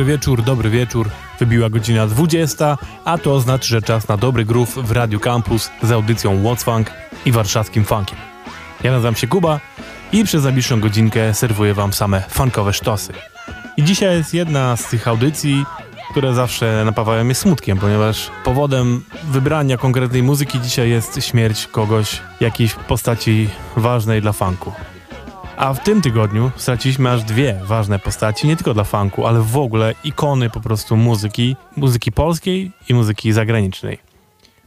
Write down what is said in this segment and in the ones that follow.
Dobry wieczór, dobry wieczór. Wybiła godzina 20, a to oznacza, że czas na dobry groove w Radio Campus z audycją What's Funk i warszawskim funkiem. Ja nazywam się Kuba i przez najbliższą godzinkę serwuję wam same funkowe sztosy. I dzisiaj jest jedna z tych audycji, które zawsze napawają mnie smutkiem, ponieważ powodem wybrania konkretnej muzyki dzisiaj jest śmierć kogoś, jakiejś postaci ważnej dla funku. A w tym tygodniu straciliśmy aż dwie ważne postaci, nie tylko dla funku, ale w ogóle ikony po prostu muzyki, muzyki polskiej i muzyki zagranicznej.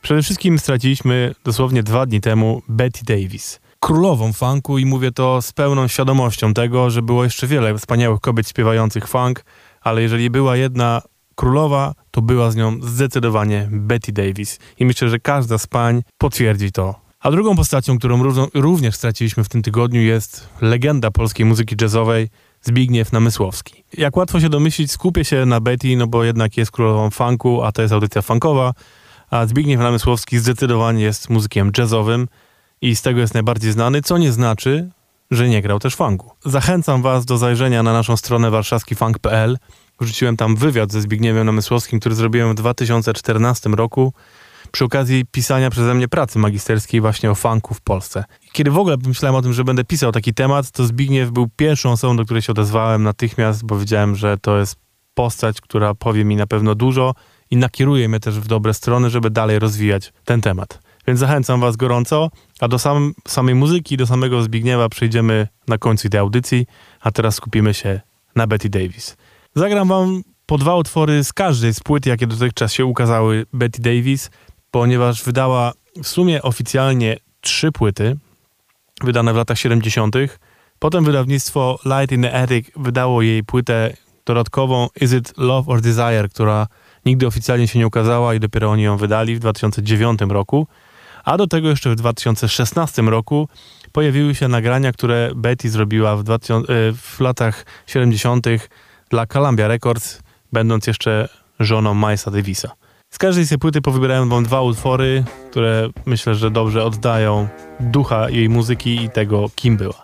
Przede wszystkim straciliśmy dosłownie dwa dni temu Betty Davis, królową funku i mówię to z pełną świadomością tego, że było jeszcze wiele wspaniałych kobiet śpiewających funk, ale jeżeli była jedna królowa, to była z nią zdecydowanie Betty Davis. I myślę, że każda z pań potwierdzi to. A drugą postacią, którą ró- również straciliśmy w tym tygodniu jest legenda polskiej muzyki jazzowej Zbigniew Namysłowski. Jak łatwo się domyślić, skupię się na Betty, no bo jednak jest królową funku, a to jest audycja funkowa, a Zbigniew Namysłowski zdecydowanie jest muzykiem jazzowym i z tego jest najbardziej znany, co nie znaczy, że nie grał też funku. Zachęcam was do zajrzenia na naszą stronę warszawskifunk.pl. Wrzuciłem tam wywiad ze Zbigniewem Namysłowskim, który zrobiłem w 2014 roku przy okazji pisania przeze mnie pracy magisterskiej właśnie o funku w Polsce. Kiedy w ogóle pomyślałem o tym, że będę pisał taki temat, to Zbigniew był pierwszą osobą, do której się odezwałem natychmiast, bo wiedziałem, że to jest postać, która powie mi na pewno dużo i nakieruje mnie też w dobre strony, żeby dalej rozwijać ten temat. Więc zachęcam was gorąco, a do sam, samej muzyki, do samego Zbigniewa przejdziemy na końcu tej audycji, a teraz skupimy się na Betty Davis. Zagram wam po dwa utwory z każdej z płyt, jakie dotychczas się ukazały Betty Davis, ponieważ wydała w sumie oficjalnie trzy płyty, wydane w latach 70. Potem wydawnictwo Light in the Attic wydało jej płytę dodatkową Is It Love or Desire, która nigdy oficjalnie się nie ukazała i dopiero oni ją wydali w 2009 roku. A do tego jeszcze w 2016 roku pojawiły się nagrania, które Betty zrobiła w, 2000, e, w latach 70. dla Columbia Records, będąc jeszcze żoną Milesa Davisa. Z każdej z tej płyty powybierałem wam dwa utwory, które myślę, że dobrze oddają ducha jej muzyki i tego, kim była.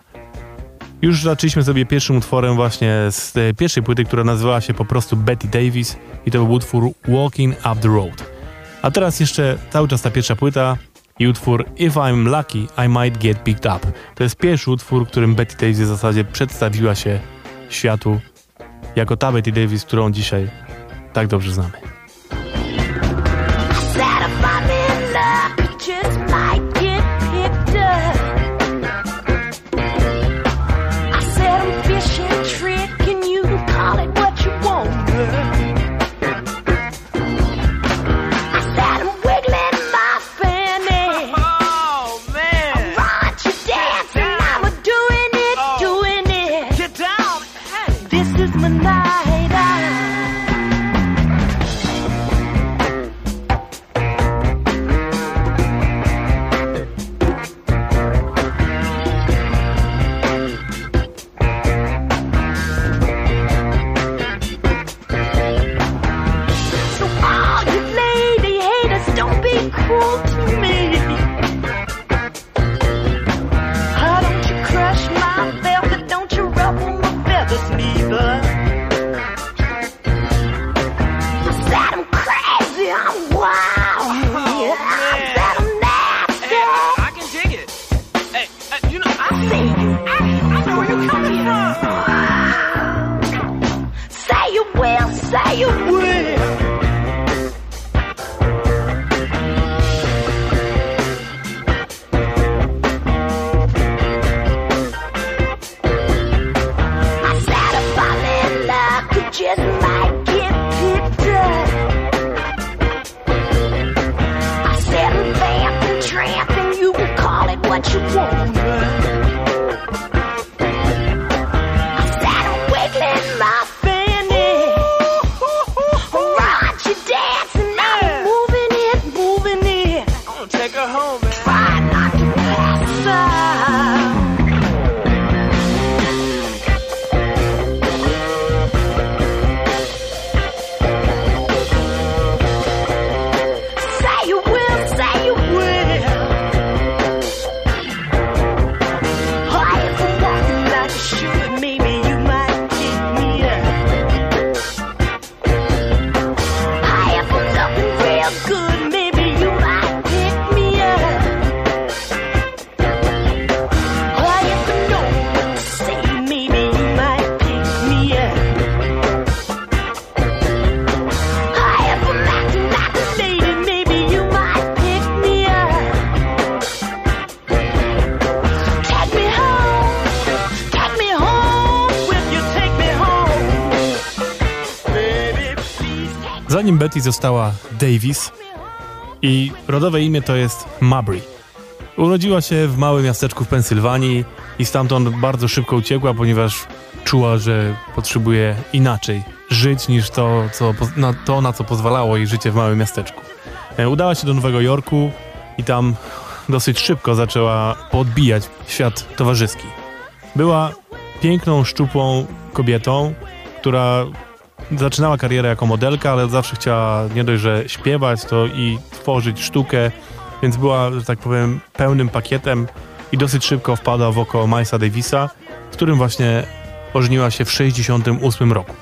Już zaczęliśmy sobie pierwszym utworem właśnie z pierwszej płyty, która nazywała się po prostu Betty Davis i to był utwór Walking Up the Road. A teraz jeszcze cały czas ta pierwsza płyta i utwór If I'm Lucky, I Might Get Picked Up. To jest pierwszy utwór, którym Betty Davis w zasadzie przedstawiła się światu jako ta Betty Davis, którą dzisiaj tak dobrze znamy. Said if Zanim Betty została Davis, i rodowe imię to jest Mabry. Urodziła się w małym miasteczku w Pensylwanii i stamtąd bardzo szybko uciekła, ponieważ czuła, że potrzebuje inaczej żyć niż to, co, na, to na co pozwalało jej życie w małym miasteczku. E, Udała się do Nowego Jorku i tam dosyć szybko zaczęła podbijać świat towarzyski. Była piękną, szczupłą kobietą, która zaczynała karierę jako modelka, ale zawsze chciała nie dość, że śpiewać, to i tworzyć sztukę, więc była, że tak powiem, pełnym pakietem i dosyć szybko wpadła w oko Milesa Davisa, z którym właśnie ożeniła się w 68 roku.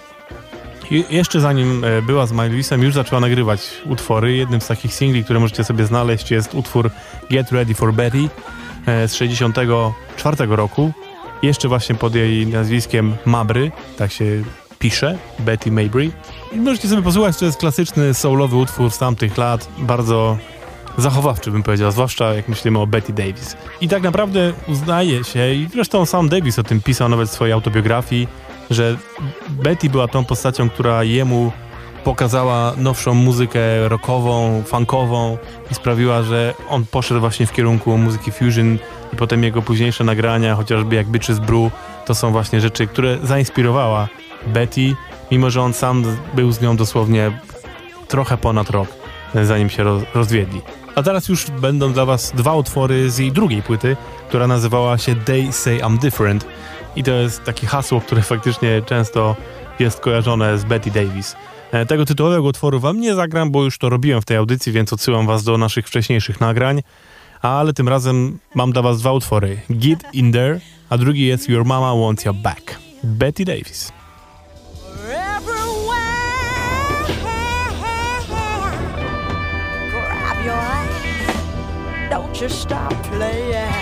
I jeszcze zanim e, była z Milesem, już zaczęła nagrywać utwory. Jednym z takich singli, które możecie sobie znaleźć, jest utwór Get Ready for Betty e, z 64 roku. Jeszcze właśnie pod jej nazwiskiem Mabry, tak się pisze, Betty Mabry. I możecie sobie posłuchać, to jest klasyczny soulowy utwór z tamtych lat, bardzo zachowawczy bym powiedział, zwłaszcza jak myślimy o Betty Davis. I tak naprawdę uznaje się, i zresztą sam Davis o tym pisał nawet w swojej autobiografii, że Betty była tą postacią, która jemu pokazała nowszą muzykę rockową, funkową i sprawiła, że on poszedł właśnie w kierunku muzyki fusion i potem jego późniejsze nagrania, chociażby jak Bitches Brew, to są właśnie rzeczy, które zainspirowała Betty, mimo że on sam był z nią dosłownie trochę ponad rok, zanim się roz, rozwiedli. A teraz już będą dla was dwa utwory z jej drugiej płyty, która nazywała się They Say I'm Different i to jest takie hasło, które faktycznie często jest kojarzone z Betty Davis. E, Tego tytułowego utworu wam nie zagram, bo już to robiłem w tej audycji, więc odsyłam was do naszych wcześniejszych nagrań. Ale tym razem mam dla was dwa utwory. Get In There, a drugi jest Your Mama Wants You Back. Betty Davis. Don't you stop playing.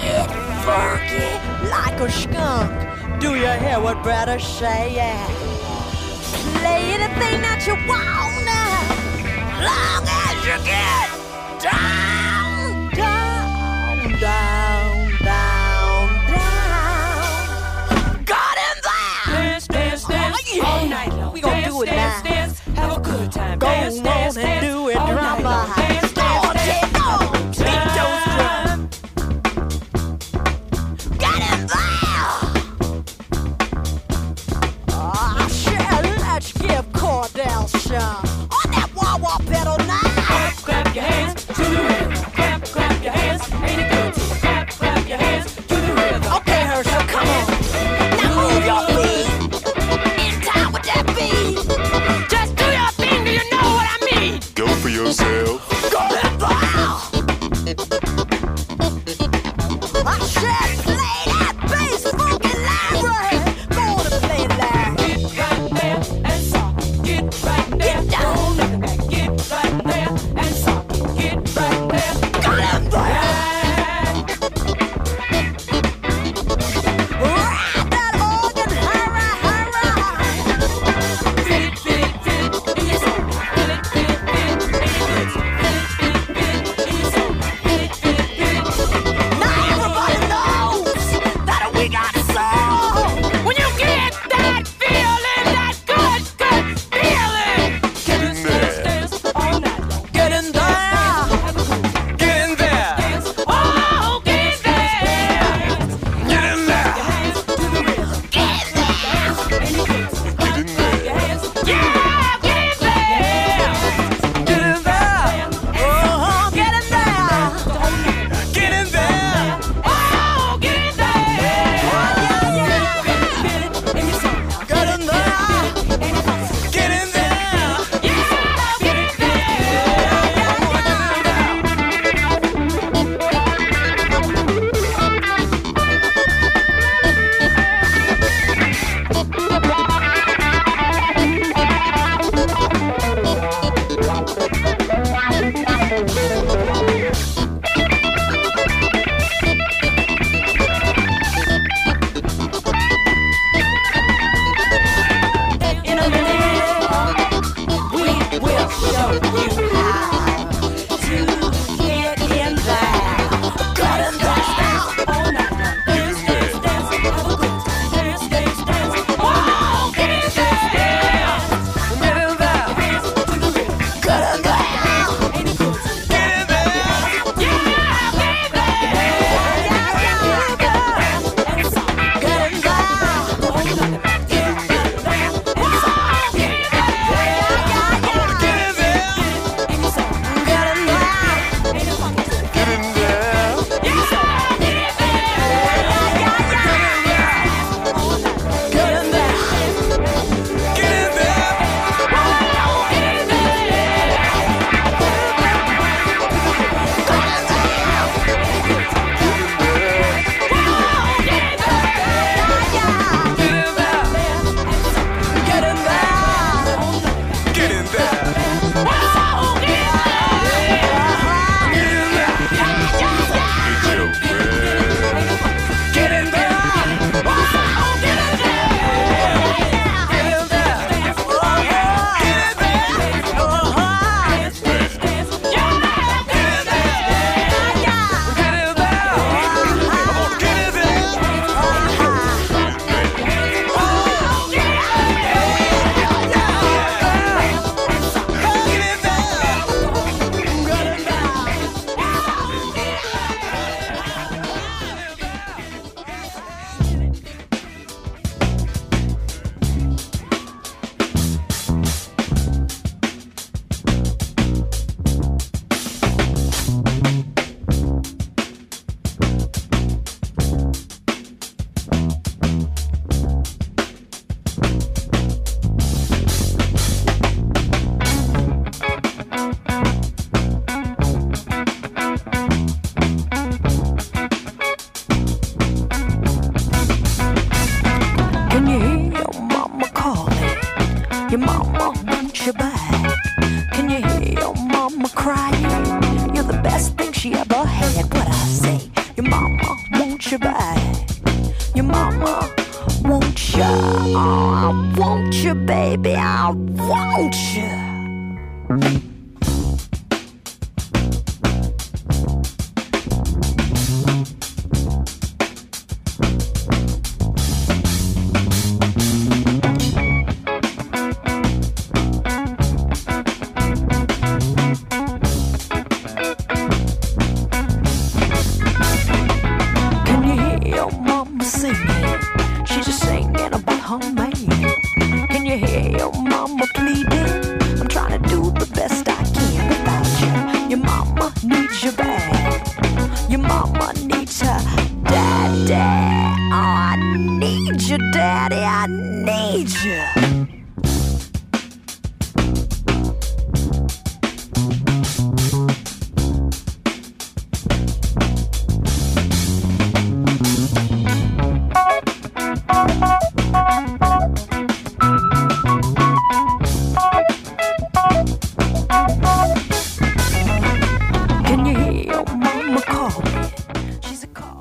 Get funky like a skunk. Do you hear what brother saying? Play anything that you wanna, long as you get down, down, down, down, down. Got in there. Dance, dance, dance Oh, all night long. We gonna do it dance, now. Dance, have a good time. Go dance, on dance, and dance do it, all Cordell some. On that wah wah pedal now! Clap, clap your hands to the rhythm. Clap, clap your hands. Ain't it good to? Clap, clap your hands to the rhythm. Okay, Herschel, come on. Now move your feet. In time with that beat. Just do your thing, do you know what I mean? Go for yourself. In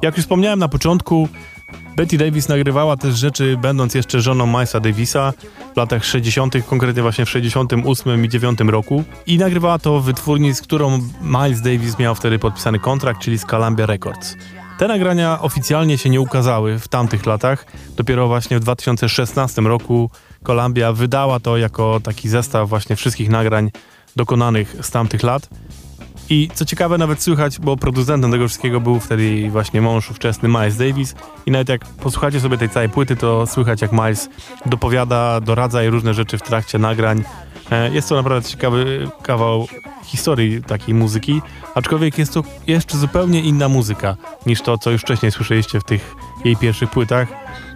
Jak już wspomniałem na początku, Betty Davis nagrywała też rzeczy, będąc jeszcze żoną Milesa Davisa w latach 60., konkretnie właśnie w 68 i 9 roku. I nagrywała to w wytwórni, z którą Miles Davis miał wtedy podpisany kontrakt, czyli z Columbia Records. Te nagrania oficjalnie się nie ukazały w tamtych latach. Dopiero właśnie w 2016 roku Columbia wydała to jako taki zestaw właśnie wszystkich nagrań dokonanych z tamtych lat. I co ciekawe, nawet słychać, bo producentem tego wszystkiego był wtedy właśnie mąż ówczesny Miles Davis. I nawet jak posłuchacie sobie tej całej płyty, to słychać jak Miles dopowiada, doradza jej różne rzeczy w trakcie nagrań. E, Jest to naprawdę ciekawy kawał historii takiej muzyki, aczkolwiek jest to jeszcze zupełnie inna muzyka niż to, co już wcześniej słyszeliście w tych jej pierwszych płytach.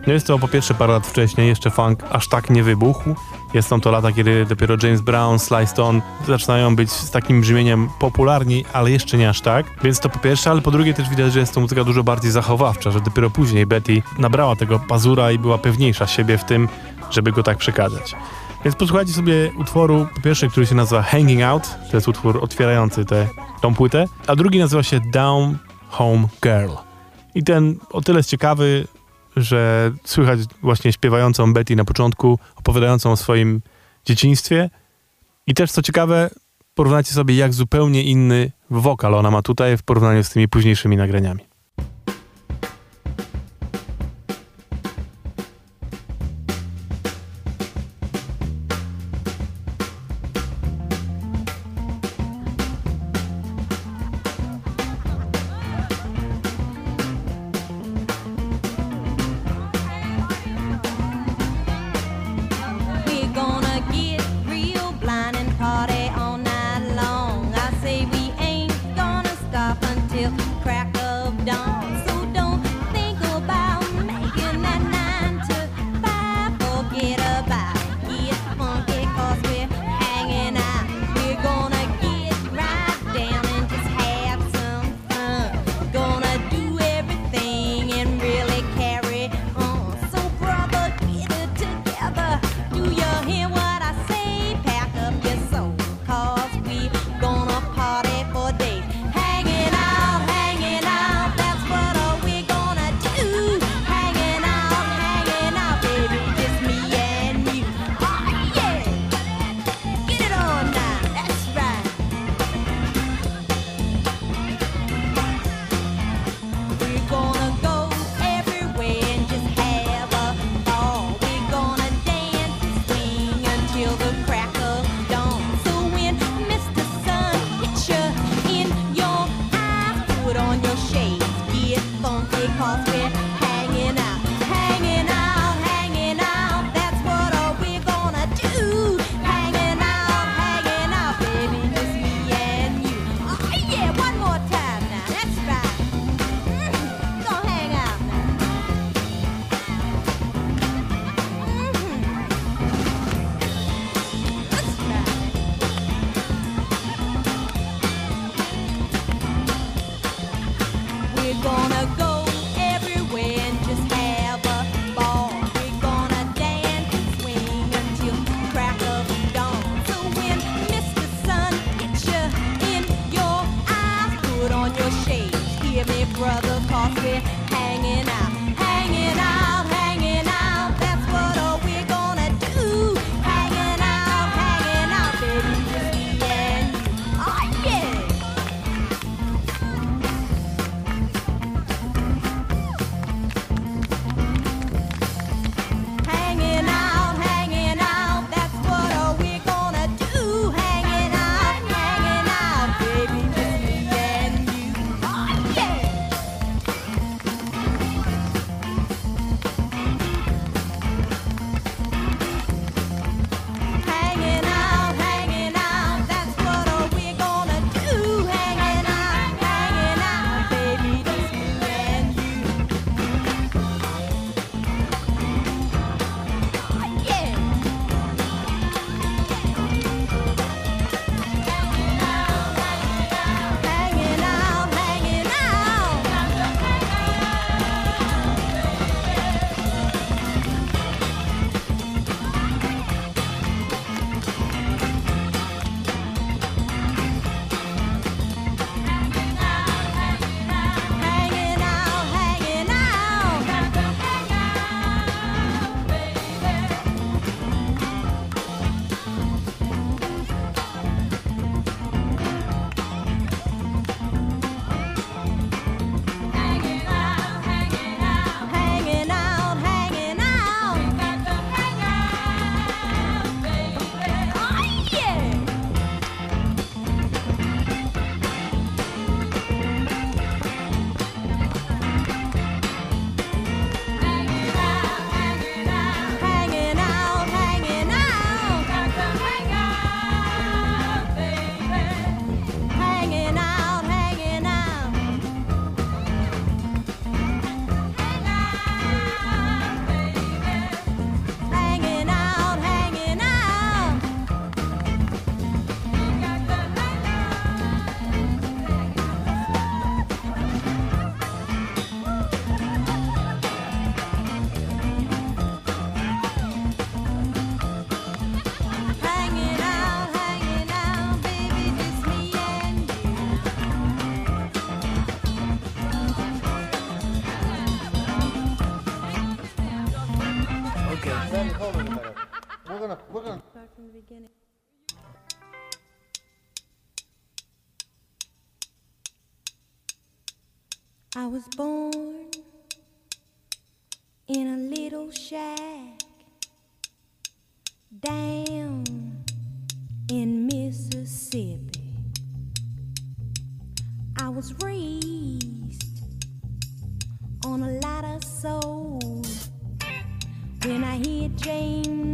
No jest to po pierwsze parę lat wcześniej, jeszcze funk aż tak nie wybuchł. Jest są to lata, kiedy dopiero James Brown, Sly Stone zaczynają być z takim brzmieniem popularni, ale jeszcze nie aż tak. Więc to po pierwsze, ale po drugie też widać, że jest to muzyka dużo bardziej zachowawcza, że dopiero później Betty nabrała tego pazura i była pewniejsza siebie w tym, żeby go tak przekazać. Więc posłuchajcie sobie utworu, po pierwsze, który się nazywa Hanging Out, to jest utwór otwierający tę tą płytę, a drugi nazywa się Down Home Girl. I ten o tyle jest ciekawy, że słychać właśnie śpiewającą Betty na początku, opowiadającą o swoim dzieciństwie. I też co ciekawe, porównajcie sobie, jak zupełnie inny wokal ona ma tutaj w porównaniu z tymi późniejszymi nagraniami. I was born in a little shack down in Mississippi. I was raised on a lot of soul. When I hear James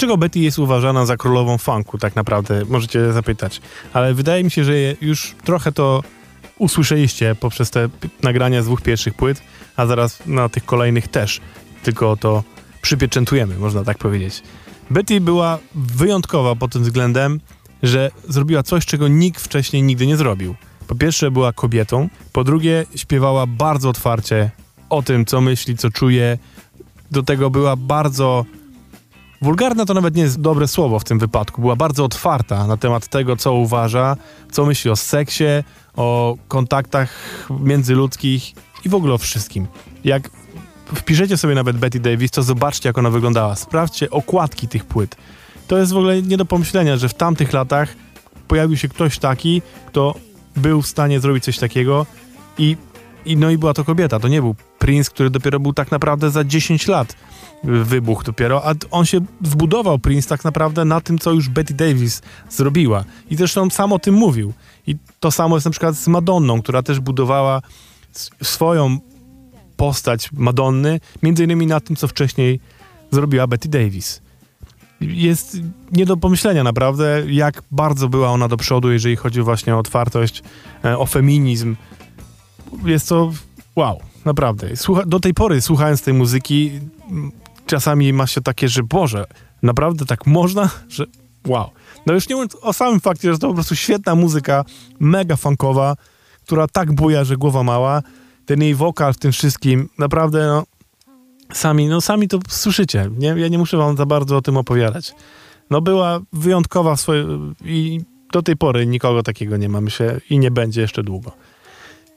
Dlaczego Betty jest uważana za królową funku, tak naprawdę? Możecie zapytać. Ale wydaje mi się, że już trochę to usłyszeliście poprzez te nagrania z dwóch pierwszych płyt, a zaraz na tych kolejnych też. Tylko to przypieczętujemy, można tak powiedzieć. Betty była wyjątkowa pod tym względem, że zrobiła coś, czego nikt wcześniej nigdy nie zrobił. Po pierwsze była kobietą, po drugie śpiewała bardzo otwarcie o tym, co myśli, co czuje. Do tego była bardzo Wulgarna to nawet nie jest dobre słowo w tym wypadku. Była bardzo otwarta na temat tego, co uważa, co myśli o seksie, o kontaktach międzyludzkich i w ogóle o wszystkim. Jak wpiszecie sobie nawet Betty Davis, to zobaczcie, jak ona wyglądała. Sprawdźcie okładki tych płyt. To jest w ogóle nie do pomyślenia, że w tamtych latach pojawił się ktoś taki, kto był w stanie zrobić coś takiego i, i no i była to kobieta. To nie był Prince, który dopiero był tak naprawdę za 10 lat wybuch dopiero, a on się zbudował Prince tak naprawdę na tym, co już Betty Davis zrobiła. I zresztą sam o tym mówił. I to samo jest na przykład z Madonną, która też budowała swoją postać Madonny, między innymi na tym, co wcześniej zrobiła Betty Davis. Jest nie do pomyślenia naprawdę, jak bardzo była ona do przodu, jeżeli chodzi właśnie o otwartość, e, o feminizm. Jest to wow, naprawdę. Słucha, do tej pory słuchając tej muzyki, czasami ma się takie, że Boże, naprawdę tak można, że wow. No już nie mówiąc o samym fakcie, że to po prostu świetna muzyka, mega funkowa, która tak buja, że głowa mała. Ten jej wokal w tym wszystkim, naprawdę no, sami, no sami to słyszycie. Nie, ja nie muszę wam za bardzo o tym opowiadać. No była wyjątkowa w swojej... i do tej pory nikogo takiego nie mamy się i nie będzie jeszcze długo.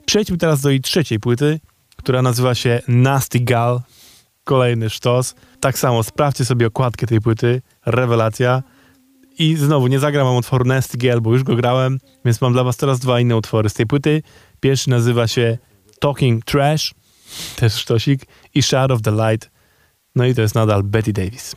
Przejdźmy teraz do jej trzeciej płyty, która nazywa się Nasty Gal kolejny sztos. Tak samo sprawdźcie sobie okładkę tej płyty, rewelacja. I znowu nie zagram wam utworu Nasty Gale, bo już go grałem, więc mam dla was teraz dwa inne utwory z tej płyty. Pierwszy nazywa się Talking Trash, też sztosik, i Shadow of the Light. No i to jest nadal Betty Davis.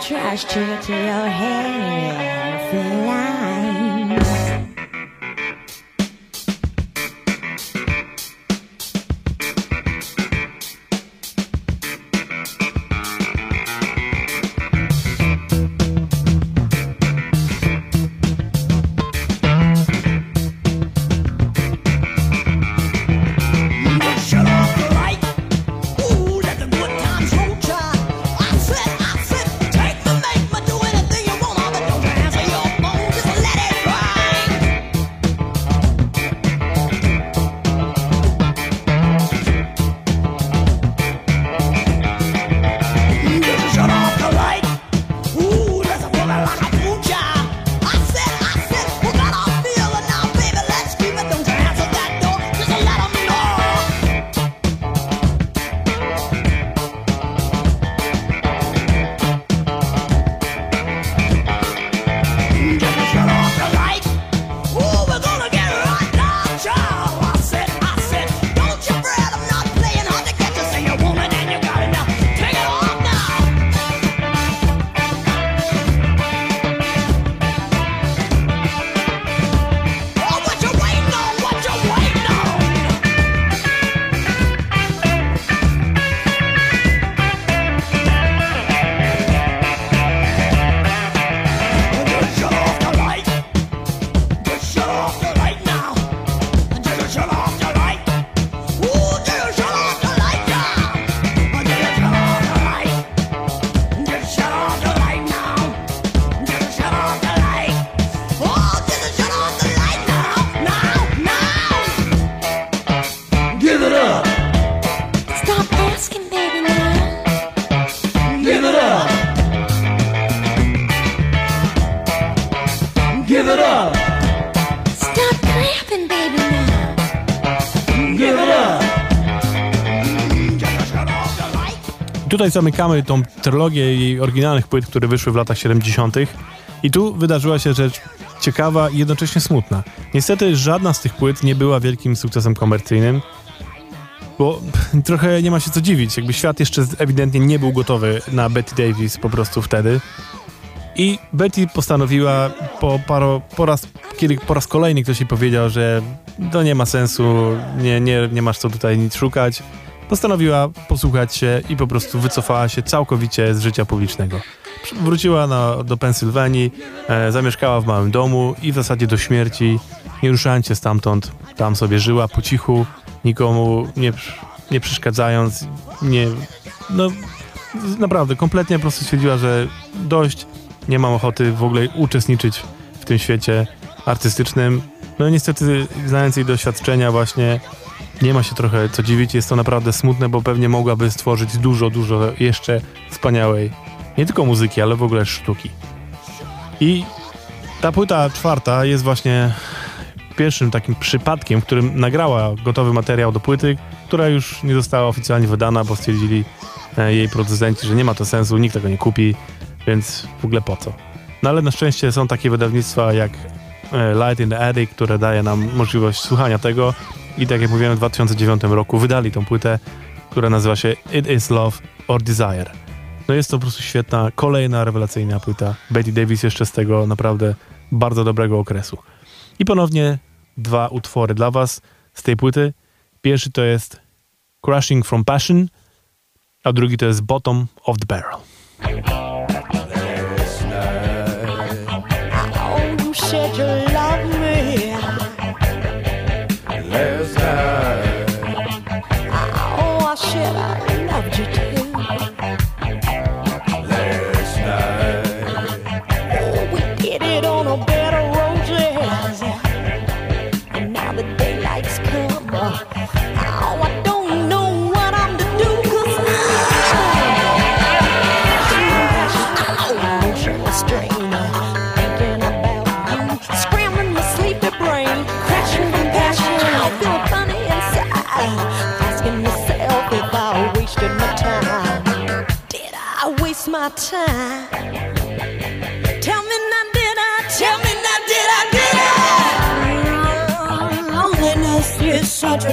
Trash to you till your hair flies. Zamykamy tą trylogię jej oryginalnych płyt, które wyszły w latach 70. I tu wydarzyła się rzecz ciekawa i jednocześnie smutna. Niestety żadna z tych płyt nie była wielkim sukcesem komercyjnym, bo trochę nie ma się co dziwić. Jakby świat jeszcze ewidentnie nie był gotowy na Betty Davis po prostu wtedy. I Betty postanowiła po, paro, po, raz, kiedy po raz kolejny ktoś jej powiedział, że to nie ma sensu, nie, nie, nie masz co tutaj nic szukać, postanowiła posłuchać się i po prostu wycofała się całkowicie z życia publicznego. Wróciła na, do Pensylwanii, e, zamieszkała w małym domu i w zasadzie do śmierci, nie ruszając się stamtąd, tam sobie żyła po cichu, nikomu nie, nie przeszkadzając, nie, no naprawdę kompletnie po prostu stwierdziła, że dość, nie mam ochoty w ogóle uczestniczyć w tym świecie artystycznym. No niestety, znając jej doświadczenia właśnie, nie ma się trochę co dziwić. Jest to naprawdę smutne, bo pewnie mogłaby stworzyć dużo, dużo jeszcze wspaniałej, nie tylko muzyki, ale w ogóle sztuki. I ta płyta czwarta jest właśnie pierwszym takim przypadkiem, w którym nagrała gotowy materiał do płyty, która już nie została oficjalnie wydana, bo stwierdzili e, jej producenci, że nie ma to sensu, nikt tego nie kupi, więc w ogóle po co. No ale na szczęście są takie wydawnictwa jak e, Light in the Attic, które daje nam możliwość słuchania tego i tak jak mówiłem w 2009 roku wydali tą płytę, która nazywa się It Is Love or Desire. No jest to po prostu świetna, kolejna rewelacyjna płyta. Betty Davis jeszcze z tego naprawdę bardzo dobrego okresu. I ponownie dwa utwory dla was z tej płyty. Pierwszy to jest Crushing from Passion, a drugi to jest Bottom of the Barrel. Oh, you Tell me now, did I? Tell me did I? Did Loneliness is such a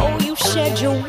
oh, your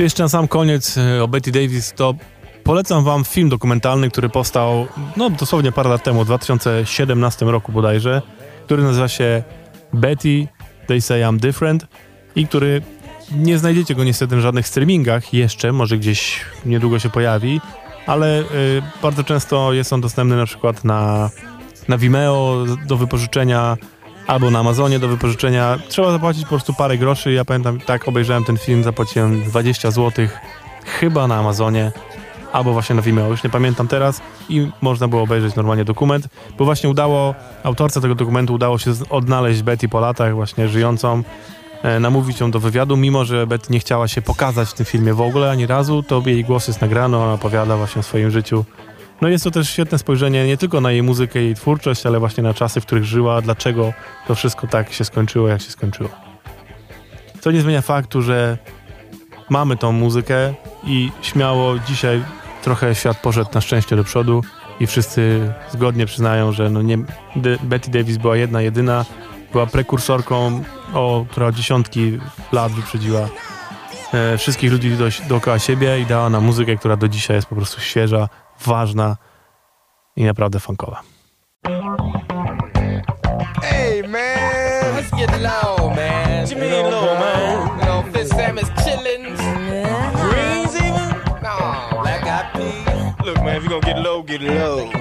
Jeszcze na sam koniec e, o Betty Davis, to polecam wam film dokumentalny, który powstał no dosłownie parę lat temu, w 2017 roku bodajże, który nazywa się Betty, They Say I'm Different i który nie znajdziecie go niestety w żadnych streamingach jeszcze, może gdzieś niedługo się pojawi, ale y, bardzo często jest on dostępny na przykład na, na Vimeo do wypożyczenia albo na Amazonie do wypożyczenia. Trzeba zapłacić po prostu parę groszy. Ja pamiętam, tak obejrzałem ten film, zapłaciłem 20 zł chyba na Amazonie albo właśnie na Vimeo, już nie pamiętam teraz i można było obejrzeć normalnie dokument, bo właśnie udało, autorce tego dokumentu udało się odnaleźć Betty po latach właśnie żyjącą, e, namówić ją do wywiadu, mimo że Betty nie chciała się pokazać w tym filmie w ogóle ani razu, to jej głos jest nagrany, ona opowiada właśnie o swoim życiu. No jest to też świetne spojrzenie nie tylko na jej muzykę i jej twórczość, ale właśnie na czasy, w których żyła, dlaczego to wszystko tak się skończyło, jak się skończyło. Co nie zmienia faktu, że mamy tą muzykę i śmiało dzisiaj trochę świat poszedł na szczęście do przodu i wszyscy zgodnie przyznają, że no nie, De- Betty Davis była jedna, jedyna, była prekursorką, o, która dziesiątki lat wyprzedziła e, wszystkich ludzi do, dookoła siebie i dała nam muzykę, która do dzisiaj jest po prostu świeża, ważna i naprawdę funkowa. Hey man, Let's get low, man. What you mean low, man? You know, Fitz Sam is chillin'. Greens even? No, Black eyed peas? Look, man, if you gonna get low, get low. low.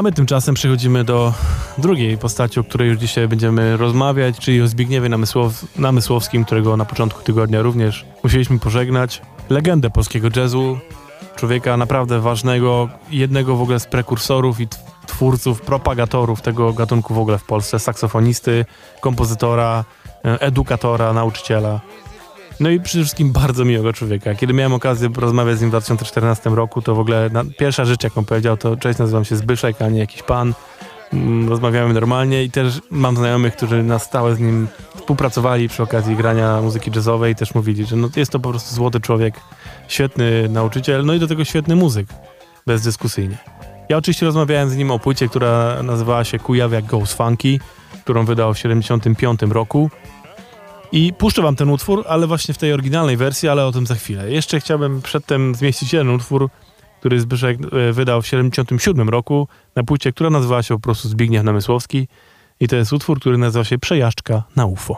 A my tymczasem przechodzimy do drugiej postaci, o której już dzisiaj będziemy rozmawiać, czyli o Zbigniewie Namysłow- Namysłowskim, którego na początku tygodnia również musieliśmy pożegnać. Legendę polskiego jazzu, człowieka naprawdę ważnego, jednego w ogóle z prekursorów i twórców, propagatorów tego gatunku w ogóle w Polsce, saksofonisty, kompozytora, e, edukatora, nauczyciela. No i przede wszystkim bardzo miłego człowieka. Kiedy miałem okazję rozmawiać z nim w 2014 roku, to w ogóle na, pierwsza rzecz, jaką powiedział, to cześć, nazywam się Zbyszek, a nie jakiś pan. Mm, Rozmawiamy normalnie i też mam znajomych, którzy na stałe z nim współpracowali przy okazji grania muzyki jazzowej i też mówili, że no, jest to po prostu złoty człowiek, świetny nauczyciel, no i do tego świetny muzyk, bezdyskusyjnie. Ja oczywiście rozmawiałem z nim o płycie, która nazywała się Kujawiak Goes Funky, którą wydał w 75 roku. I puszczę wam ten utwór, ale właśnie w tej oryginalnej wersji, ale o tym za chwilę. Jeszcze chciałbym przedtem zmieścić jeden utwór, który Zbyszek e, wydał w 77 roku na płycie, która nazywała się po prostu Zbigniew Namysłowski. I to jest utwór, który nazywa się Przejażdżka na UFO.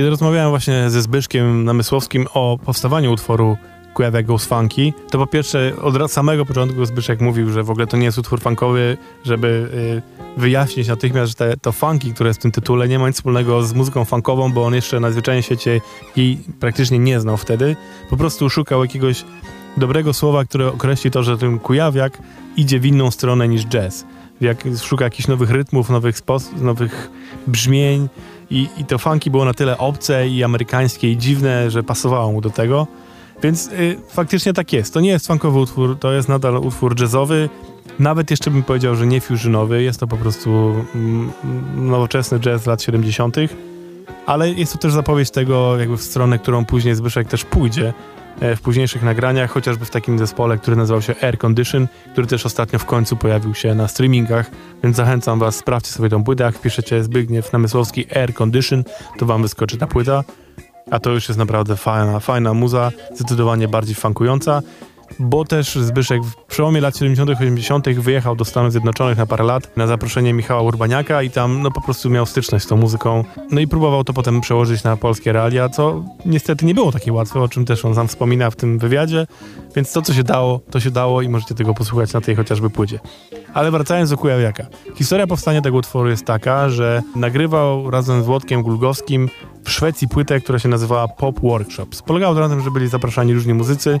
Kiedy rozmawiałem właśnie ze Zbyszkiem Namysłowskim o powstawaniu utworu Kujawiak Goes Funky, to po pierwsze od samego początku Zbyszek mówił, że w ogóle to nie jest utwór funkowy, żeby y, wyjaśnić natychmiast, że te, to funky, które jest w tym tytule, nie ma nic wspólnego z muzyką funkową, bo on jeszcze na zwyczajnym świecie jej praktycznie nie znał wtedy. Po prostu szukał jakiegoś dobrego słowa, które określi to, że ten Kujawiak idzie w inną stronę niż jazz. Jak szuka jakichś nowych rytmów, nowych, nowych brzmień i, i to funky było na tyle obce i amerykańskie i dziwne, że pasowało mu do tego. Więc y, faktycznie tak jest. To nie jest funkowy utwór, to jest nadal utwór jazzowy. Nawet jeszcze bym powiedział, że nie fusionowy. Jest to po prostu mm, nowoczesny jazz lat 70., ale jest to też zapowiedź tego, jakby w stronę, którą później Zbyszek też pójdzie w późniejszych nagraniach, chociażby w takim zespole, który nazywał się Air Condition, który też ostatnio w końcu pojawił się na streamingach, więc zachęcam was, sprawdźcie sobie tą płytę, jak wpiszecie Zbigniew Namysłowski Air Condition, to wam wyskoczy ta płyta. A to już jest naprawdę fajna, fajna muza, zdecydowanie bardziej funkująca, bo też Zbyszek w przełomie lat 70 80 wyjechał do Stanów Zjednoczonych na parę lat na zaproszenie Michała Urbaniaka i tam no po prostu miał styczność z tą muzyką. No i próbował to potem przełożyć na polskie realia, co niestety nie było takie łatwe, o czym też on sam wspomina w tym wywiadzie, więc to co się dało, to się dało i możecie tego posłuchać na tej chociażby płycie. Ale wracając do Kujawiaka. Historia powstania tego utworu jest taka, że nagrywał razem z Włodkiem Gulgowskim w Szwecji płytę, która się nazywała Pop Workshops. Polegało to na tym, że byli zapraszani różni muzycy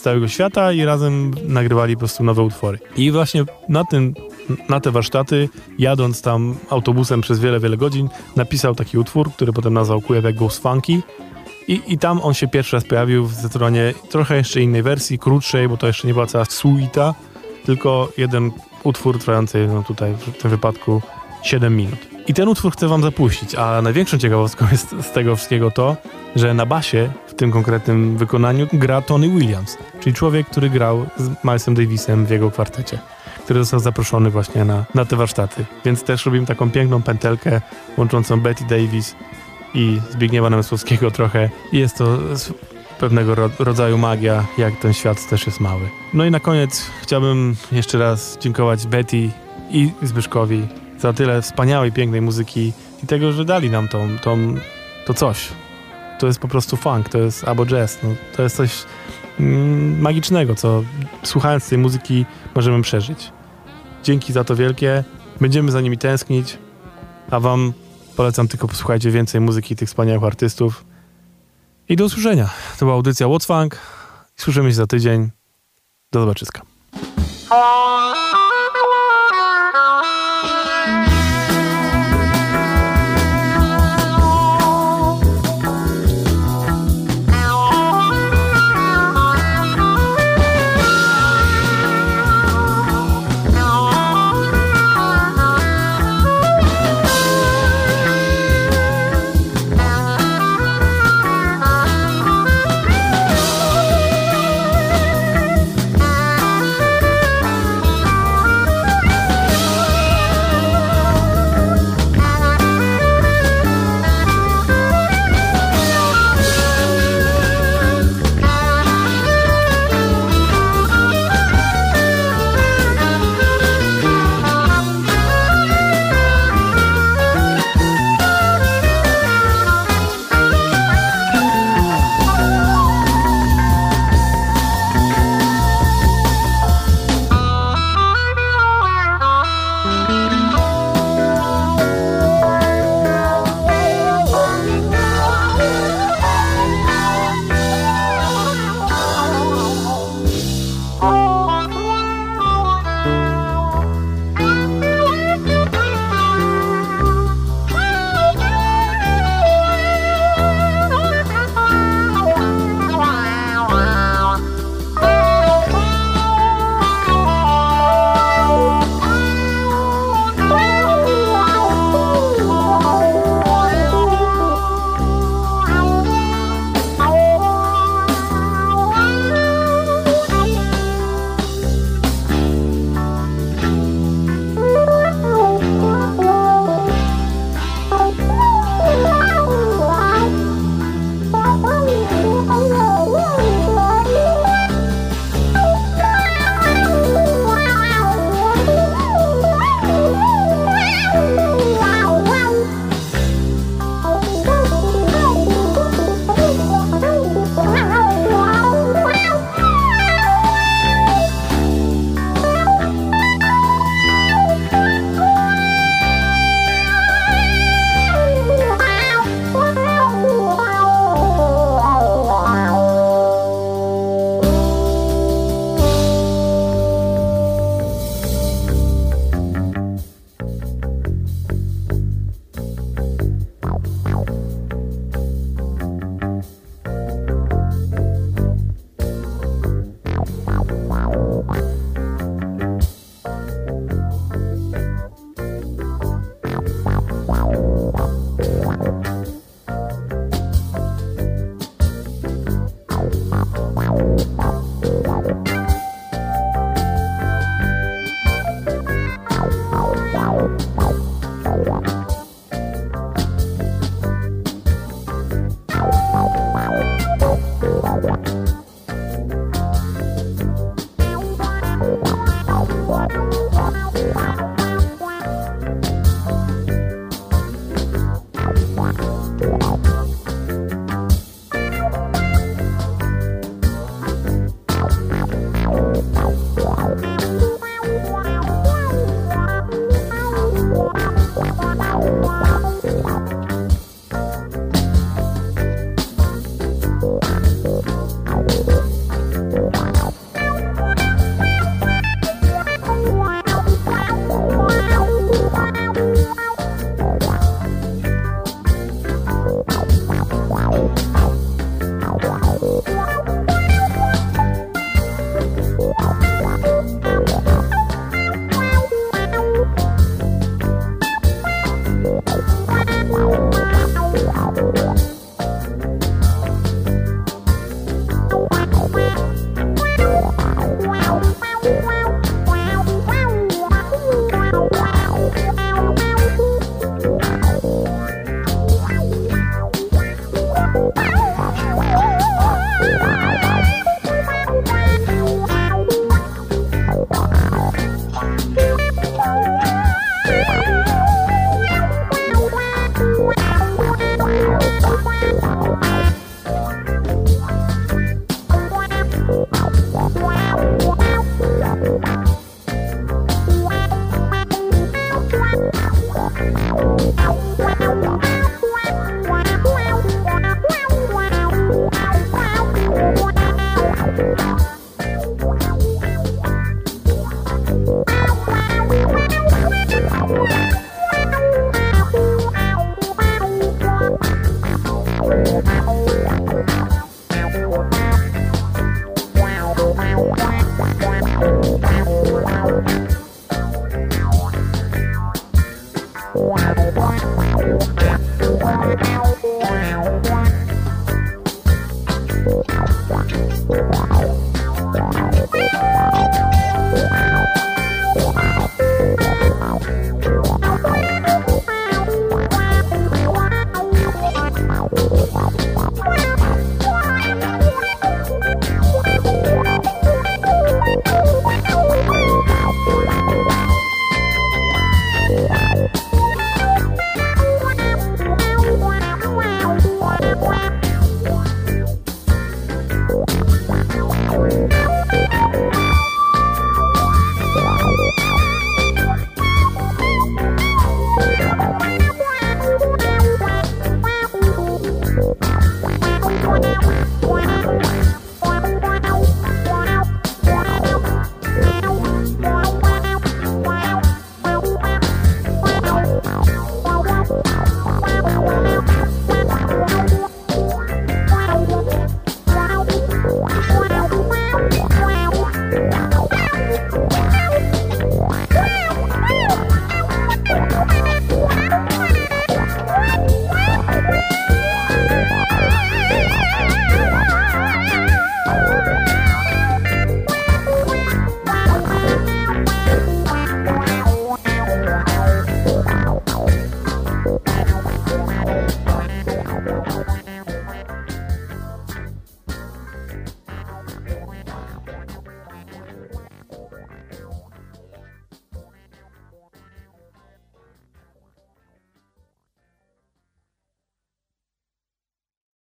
z całego świata i razem nagrywali po prostu nowe utwory. I właśnie na tym, na te warsztaty, jadąc tam autobusem przez wiele, wiele godzin, napisał taki utwór, który potem nazwał Kujawiak Goes Funky. I, I tam on się pierwszy raz pojawił w zdecydowanie trochę jeszcze innej wersji, krótszej, bo to jeszcze nie była cała suita, tylko jeden utwór trwający, no tutaj w tym wypadku 7 minut. I ten utwór chcę wam zapuścić, a największą ciekawostką jest z tego wszystkiego to, że na basie tym konkretnym wykonaniu gra Tony Williams, czyli człowiek, który grał z Milesem Davisem w jego kwartecie, który został zaproszony właśnie na, na te warsztaty. Więc też robimy taką piękną pętelkę łączącą Betty Davis i Zbigniewa Namysłowskiego trochę. I jest to pewnego ro rodzaju magia, jak ten świat też jest mały. No i na koniec chciałbym jeszcze raz dziękować Betty i Zbyszkowi za tyle wspaniałej, pięknej muzyki i tego, że dali nam tą, tą, to coś. To jest po prostu funk, to jest albo jazz. No, to jest coś mm, magicznego, co słuchając tej muzyki możemy przeżyć. Dzięki za to wielkie. Będziemy za nimi tęsknić, a wam polecam tylko posłuchajcie więcej muzyki tych wspaniałych artystów. I do usłyszenia. To była audycja What's Funk. Słyszymy się za tydzień. Do zobaczyska.